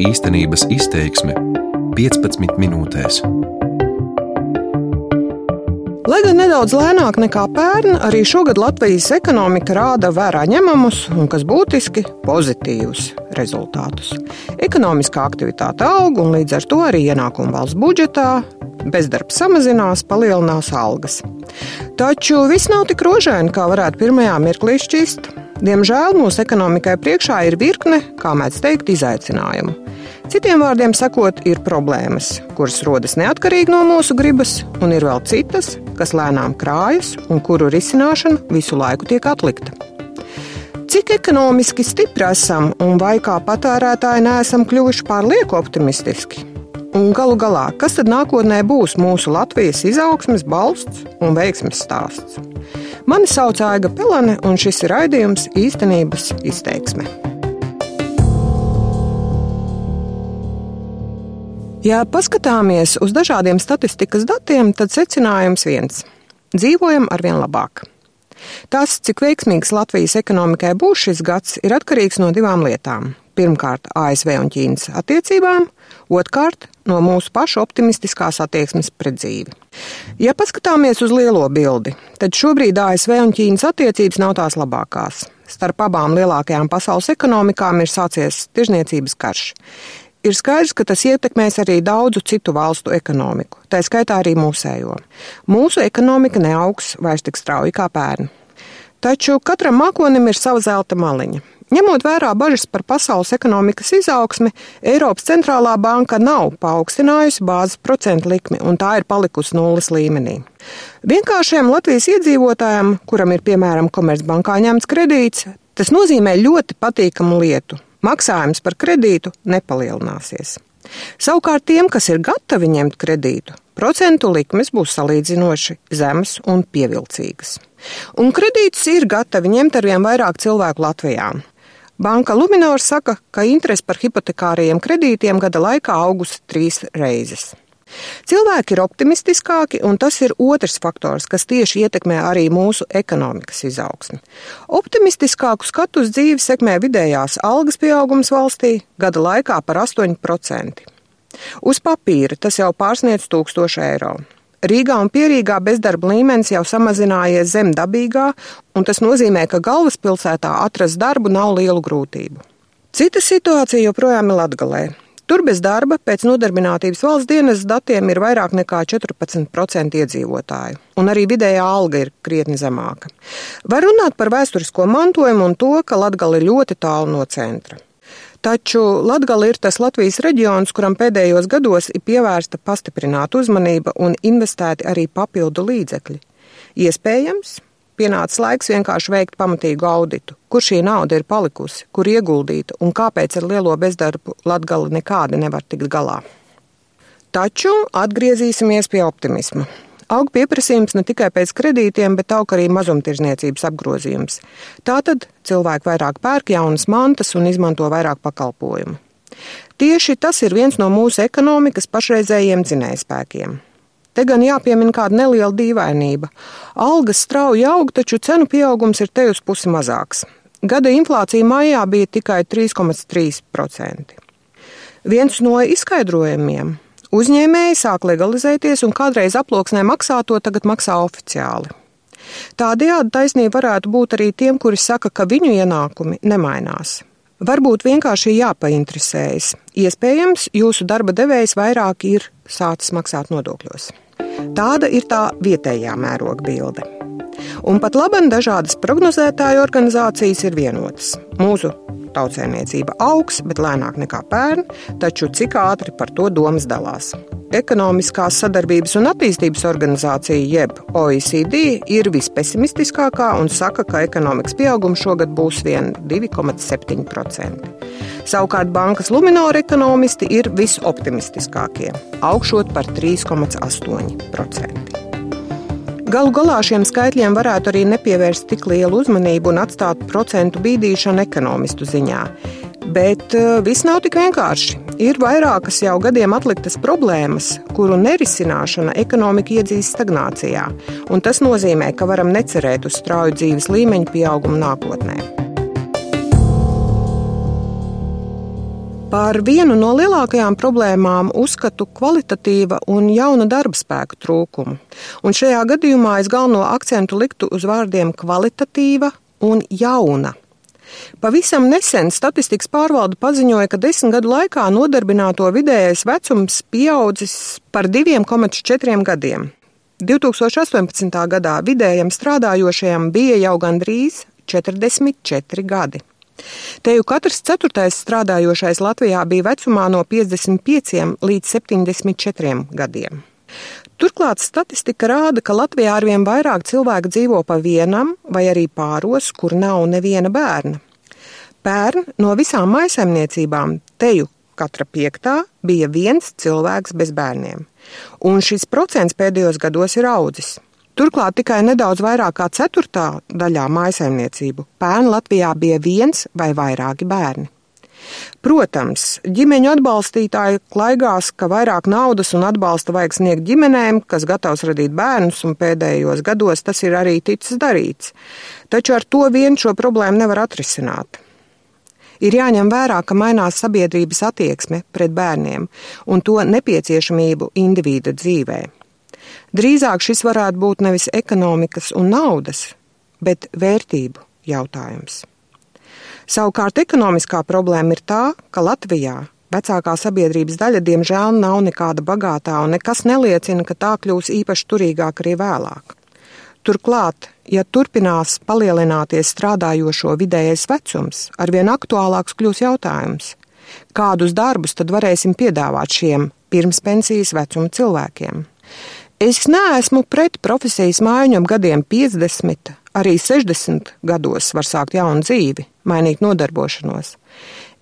Īstenības izteiksme 15 minūtēs. Lai gan nedaudz lēnāk nekā pērn, arī šogad Latvijas ekonomika rāda vērā ņemamus un, kas būtiski, pozitīvus rezultātus. Ekonomiskā aktivitāte aug un līdz ar to arī ienākumi valsts budžetā, bezdarbs samazinās, palielinās algas. Taču viss nav tik rožaini, kā varētu pirmajā mirklī šķist. Diemžēl mūsu ekonomikai priekšā ir virkne, kā mēdz teikt, izaicinājumu. Citiem vārdiem sakot, ir problēmas, kuras rodas neatkarīgi no mūsu gribas, un ir vēl citas, kas lēnām krājas un kuru risināšana visu laiku tiek atlikta. Cik ekonomiski stipri esam un vai kā patērētāji neesam kļuvuši pārlieku optimistiski? Un galu galā, kas tad nākotnē būs mūsu Latvijas izaugsmes balsts un veiksmes stāsts? Mani sauc Aiga Pelane, un šis ir raidījums īstenības izteiksme. Ja paskatāmies uz dažādiem statistikas datiem, tad secinājums viens - dzīvojam arvien labāk. Tas, cik veiksmīgs Latvijas ekonomikai būs šis gads, ir atkarīgs no divām lietām. Pirmkārt, ASV un Ķīnas attiecībām, otrkārt, no mūsu pašu optimistiskās attieksmes pret dzīvi. Ja paskatāmies uz lielo bildi, tad šobrīd ASV un Ķīnas attiecības nav tās labākās. Starp abām lielākajām pasaules ekonomikām ir sācies tirzniecības karš. Ir skaidrs, ka tas ietekmēs arī daudzu citu valstu ekonomiku, tā skaitā arī mūsējo. Mūsu ekonomika neaugs vairs tik strauji kā pērn. Taču katram mākonim ir sava zelta maliņa. Ņemot vērā bažas par pasaules ekonomikas izaugsmi, Eiropas centrālā banka nav paaugstinājusi bāzes procentu likmi, un tā ir palikusi nulles līmenī. Vienkāršiem Latvijas iedzīvotājiem, kuram ir piemēram Komercbankā ņemts kredīts, tas nozīmē ļoti patīkamu lietu. Maksājums par kredītu nepalielināsies. Savukārt tiem, kas ir gatavi ņemt kredītu, procentu likmes būs salīdzinoši zemes un pievilcīgas. Un kredītus ir gatavi ņemt arvien vairāk cilvēku Latvijā. Banka Luminors saka, ka interese par hipotekārajiem kredītiem gada laikā augusi trīs reizes. Cilvēki ir optimistiskāki, un tas ir otrs faktors, kas tieši ietekmē arī mūsu ekonomikas izaugsmi. Optimistiskāku skatu uz dzīvi sekmē vidējās algas pieaugums valstī gada laikā par 8%. Uz papīra tas jau pārsniedz 1000 eiro. Rīgā un Pierīgā bezdarba līmenis jau samazinājies zem dabīgā, un tas nozīmē, ka galvaspilsētā atrast darbu nav lielu grūtību. Cita situācija joprojām ir Latgalē. Tur bez darba pēc nodarbinātības valsts dienas datiem ir vairāk nekā 14% iedzīvotāju, un arī vidējā alga ir krietni zemāka. Var runāt par vēsturisko mantojumu un to, ka Latgala ir ļoti tālu no centra. Taču Latgala ir tas Latvijas reģions, kuram pēdējos gados ir pievērsta pastiprināta uzmanība un investēti arī papildu līdzekļi. Iespējams, pienācis laiks vienkārši veikt pamatīgu auditu, kur šī nauda ir palikusi, kur ieguldīta un kāpēc ar lielo bezdarbu Latgala nekādi nevar tikt galā. Taču atgriezīsimies pie optimisma. Aug pieprasījums ne tikai pēc kredītiem, bet aug arī mazumtirdzniecības apgrozījums. Tātad cilvēki vairāk pērk jaunas mantas un izmanto vairāk pakalpojumu. Tieši tas ir viens no mūsu ekonomikas pašreizējiem dzinējspēkiem. Te gan jāpiemina kāda neliela dīvainība. Algas strauji aug, taču cenu pieaugums ir te uz pusi mazāks. Gada inflācija maijā bija tikai 3,3%. Viens no izskaidrojumiem Uzņēmēji sāk legalizēties un kādreiz aploksnē maksāto tagad maksā oficiāli. Tādējādi taisnība varētu būt arī tiem, kuri saka, ka viņu ienākumi nemainās. Varbūt vienkārši jāpainteresējas. Iespējams, jūsu darba devējs vairāk ir sācis maksāt nodokļos. Tāda ir tā vietējā mēroga bilde. Un pat labi, dažādas prognozētāju organizācijas ir vienotas. Mūsu Tautsēmniecība augs, bet lēnāk nekā pērn, taču cik ātri par to domas dalās. Ekonomiskās sadarbības un attīstības organizācija, jeb OECD, ir vispesimistiskākā un saka, ka ekonomikas pieaugums šogad būs vien 2,7%. Savukārt bankas Luminora ekonomisti ir visoptimistiskākie, augšot par 3,8%. Galu galā šiem skaitļiem varētu arī nepievērst tik lielu uzmanību un atstāt procentu bīdīšanu ekonomistu ziņā. Bet uh, viss nav tik vienkārši. Ir vairākas jau gadiem atliktas problēmas, kuru nerisināšana ekonomika iedzīs stagnācijā, un tas nozīmē, ka varam necerēt uz strauju dzīves līmeņa pieaugumu nākotnē. Par vienu no lielākajām problēmām uzskatu kvalitatīva un jauna darba spēka trūkumu. Un šajā gadījumā es galveno akcentu liktu uz vārdiem kvalitatīva un jauna. Pavisam nesen statistikas pārvalde paziņoja, ka desmit gadu laikā nodarbināto vidējais vecums pieaudzis par 2,4 gadiem. 2018. gadā vidējam strādājošajam bija jau gandrīz 44 gadi. Te jau katrs ceturtais strādājošais Latvijā bija vecumā no 55 līdz 74 gadiem. Turklāt statistika rāda, ka Latvijā arvien vairāk cilvēku dzīvo pa vienam vai arī pāros, kur nav neviena bērna. Pērn no visām maisaimniecībām teju katra piektā bija viens cilvēks bez bērniem, un šis procents pēdējos gados ir audzis. Turklāt tikai nedaudz vairāk kā ceturtā daļā maisaimniecību pērn Latvijā bija viens vai vairāki bērni. Protams, ģimeņu atbalstītāji klaigās, ka vairāk naudas un atbalsta vajag sniegt ģimenēm, kas gatavs radīt bērnus, un pēdējos gados tas ir arī ticis darīts. Taču ar to vien šo problēmu nevar atrisināt. Ir jāņem vērā, ka mainās sabiedrības attieksme pret bērniem un to nepieciešamību individa dzīvēm. Drīzāk šis varētu būt nevis ekonomikas un naudas, bet vērtību jautājums. Savukārt ekonomiskā problēma ir tā, ka Latvijā vecākā sabiedrības daļa diemžēl nav nekāda bagātā, un nekas neliecina, ka tā kļūs īpaši turīgāk arī vēlāk. Turklāt, ja turpinās palielināties strādājošo vidējais vecums, arvien aktuālāks kļūs jautājums, kādus darbus tad varēsim piedāvāt šiem pirmspensijas vecuma cilvēkiem. Es neesmu pret profesijas maiņu ap gadiem 50, arī 60 gados var sākt jaunu dzīvi, mainīt nodarbošanos.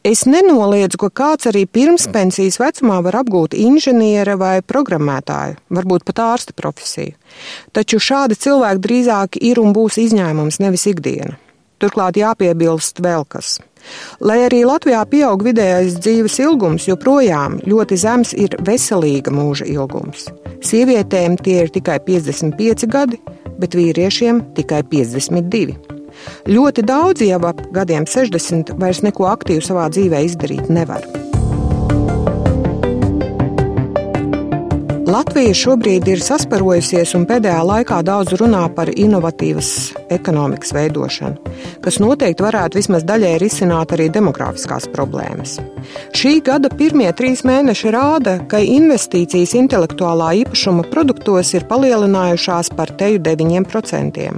Es nenoliedzu, ka kāds arī pirms pensijas vecumā var apgūt inženiera vai programmētāju, varbūt pat ārsta profesiju. Taču šādi cilvēki drīzāk ir un būs izņēmums, nevis ikdiena. Turklāt jāpiebilst vēl kas. Lai arī Latvijā pieaug vidējais dzīves ilgums, joprojām ļoti zems ir veselīga mūža ilgums. Sievietēm tie ir tikai 55 gadi, bet vīriešiem tikai 52. Ļoti daudzi jau ap gadiem 60 vairs neko aktīvu savā dzīvē izdarīt nevar. Latvija šobrīd ir sasparojusies un pēdējā laikā daudz runā par inovatīvas ekonomikas veidošanu, kas noteikti varētu vismaz daļai risināt arī demogrāfiskās problēmas. Šī gada pirmie trīs mēneši rāda, ka investīcijas intelektuālā īpašuma produktos ir palielinājušās par teju 9%.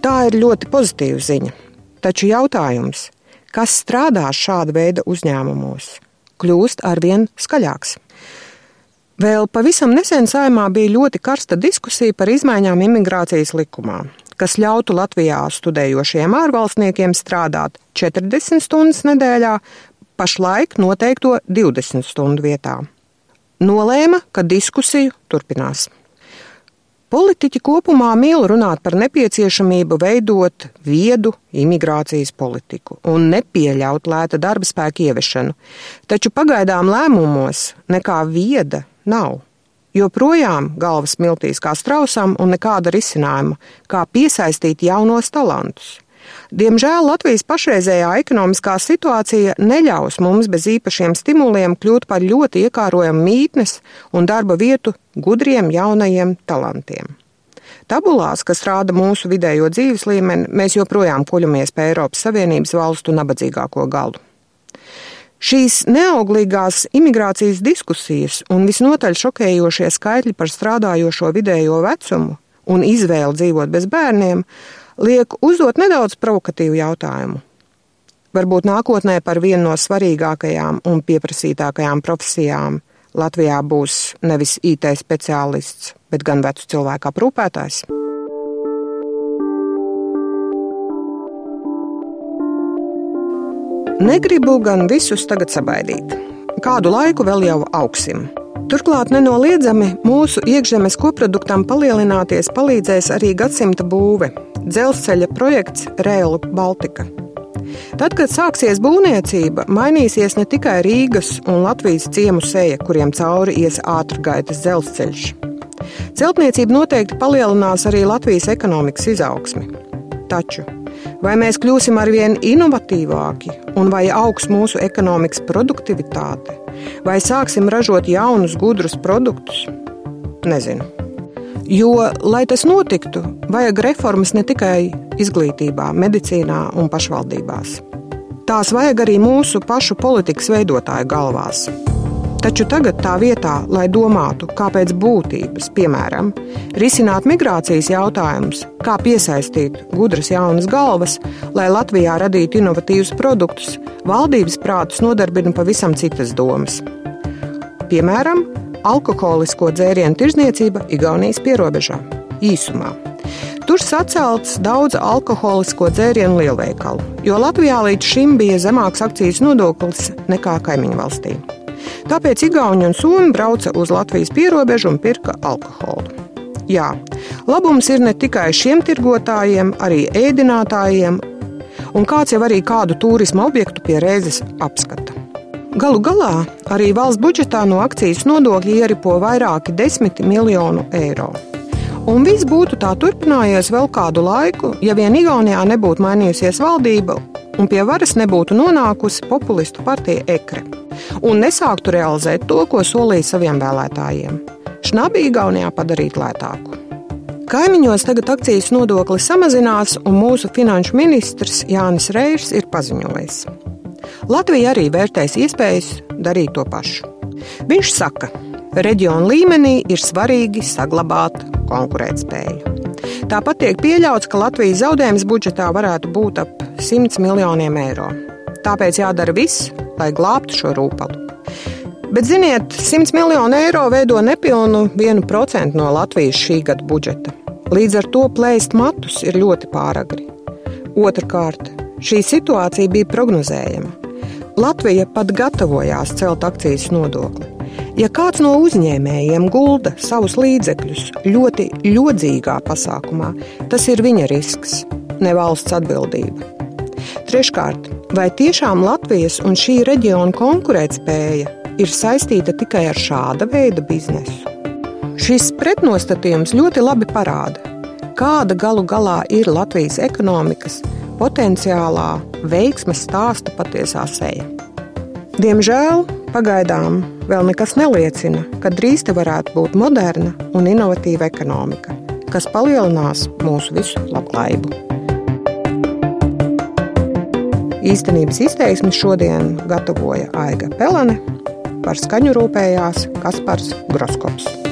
Tā ir ļoti pozitīva ziņa. Taču jautājums, kas strādā šāda veida uzņēmumos, kļūst arvien skaļāks. Vēl pavisam nesen saimā bija ļoti karsta diskusija par izmaiņām imigrācijas likumā, kas ļautu Latvijā studējošiem ārvalstniekiem strādāt 40 stundas nedēļā, pašlaik noteikto 20 stundu vietā. Nolēma, ka diskusiju turpinās. Politiķi kopumā mīl runāt par nepieciešamību veidot viedu imigrācijas politiku un nepieļaut lēta darba spēka ieviešanu, taču pagaidām lēmumos nekā vieda nav. Joprojām galvas miltīs kā strausam un nekāda risinājuma, kā piesaistīt jaunos talantus. Diemžēl Latvijas pašreizējā ekonomiskā situācija neļaus mums bez īpašiem stimuliem kļūt par ļoti iekārojamu mītnes un darba vietu gudriem jaunajiem talantiem. Tabulās, kas rāda mūsu vidējo dzīves līmeni, mēs joprojām kuļamies pie Eiropas Savienības valstu nabadzīgāko galu. Šīs neauglīgās imigrācijas diskusijas un visnotaļ šokējošie skaitļi par strādājošo vidējo vecumu un izvēli dzīvot bez bērniem liek uzdot nedaudz provokatīvu jautājumu. Varbūt nākotnē par vienu no svarīgākajām un pieprasītākajām profesijām Latvijā būs nevis IT speciālists, bet gan vecu cilvēku aprūpētājs. Negribu gan visus tagad sabaidīt. Kādu laiku vēl jau augsim. Turklāt nenoliedzami mūsu iekšzemes koproduktam palielināties palīdzēs arī gadsimta būve - dzelzceļa projekts Rail Baltica. Tad, kad sāksies būvniecība, mainīsies ne tikai Rīgas un Latvijas ciemu seja, kuriem cauri ies ātrgaitas dzelzceļš. Celtniecība noteikti palielinās arī Latvijas ekonomikas izaugsmi. Taču Vai mēs kļūsim arvien inovatīvāki, un vai augs mūsu ekonomikas produktivitāte, vai sāksim ražot jaunus, gudrus produktus? Nezinu. Jo, lai tas notiktu, vajag reformas ne tikai izglītībā, medicīnā un pašvaldībās. Tās vajag arī mūsu pašu politikas veidotāju galvās. Taču tagad tā vietā, lai domātu, kā pēc būtības, piemēram, risināt migrācijas jautājumus, kā piesaistīt gudras jaunas galvas, lai Latvijā radītu inovatīvus produktus, valdības prātus nodarbina pavisam citas domas. Piemēram, alkoholisko dzērienu tirzniecība Igaunijas pierobežā īsumā. Tur sacelts daudz alkoholisko dzērienu lielveikalu, jo Latvijā līdz šim bija zemāks akcijas nodoklis nekā kaimiņu valstī. Tāpēc Igauni un Somi brauca uz Latvijas pierobežu un pirka alkoholu. Jā, labums ir ne tikai šiem tirgotājiem, arī ēdinātājiem, un kāds jau arī kādu turisma objektu pie reizes apskata. Galu galā arī valsts budžetā no akcijas nodokļa ieripo vairāki desmit miljonu eiro. Un viss būtu tā turpinājies vēl kādu laiku, ja vien Igaunijā nebūtu mainījusies valdība un pie varas nebūtu nonākusi populistu partija Ekre un nesāktu realizēt to, ko solīja saviem vēlētājiem - šnabi Igaunijā padarīt lētāku. Kaimiņos tagad akcijas nodoklis samazinās, un mūsu finanšu ministrs Jānis Reirs ir paziņojis. Latvija arī vērtēs iespējas darīt to pašu. Viņš saka, ka reģionu līmenī ir svarīgi saglabāt konkurētspēju. Tāpat tiek pieļauts, ka Latvijas zaudējums budžetā varētu būt ap 100 miljoniem eiro. Tāpēc jādara viss, lai glābtu šo rūpalu. Bet, ziniet, 100 miljonu eiro veido nepilnu 1% no Latvijas šī gada budžeta. Līdz ar to plēst matus ir ļoti pāragri. Otrakārt, šī situācija bija prognozējama. Latvija pat gatavojās celt akcijas nodokli. Ja kāds no uzņēmējiem gulda savus līdzekļus ļoti ļodzīgā pasākumā, tas ir viņa risks, ne valsts atbildība. Treškārt, vai tiešām Latvijas un šī reģiona konkurētspēja ir saistīta tikai ar šāda veida biznesu? Šis pretnostatījums ļoti labi parāda, kāda galu galā ir Latvijas ekonomikas potenciālā veiksmes stāsta patiesā seja. Diemžēl pagaidām vēl nekas neliecina, ka drīz te varētu būt moderna un inovatīva ekonomika, kas palielinās mūsu visu labklājību. Īstenības izteiksmi šodien gatavoja Aiga Pelene, par skaņu rūpējās Kaspars Groskops.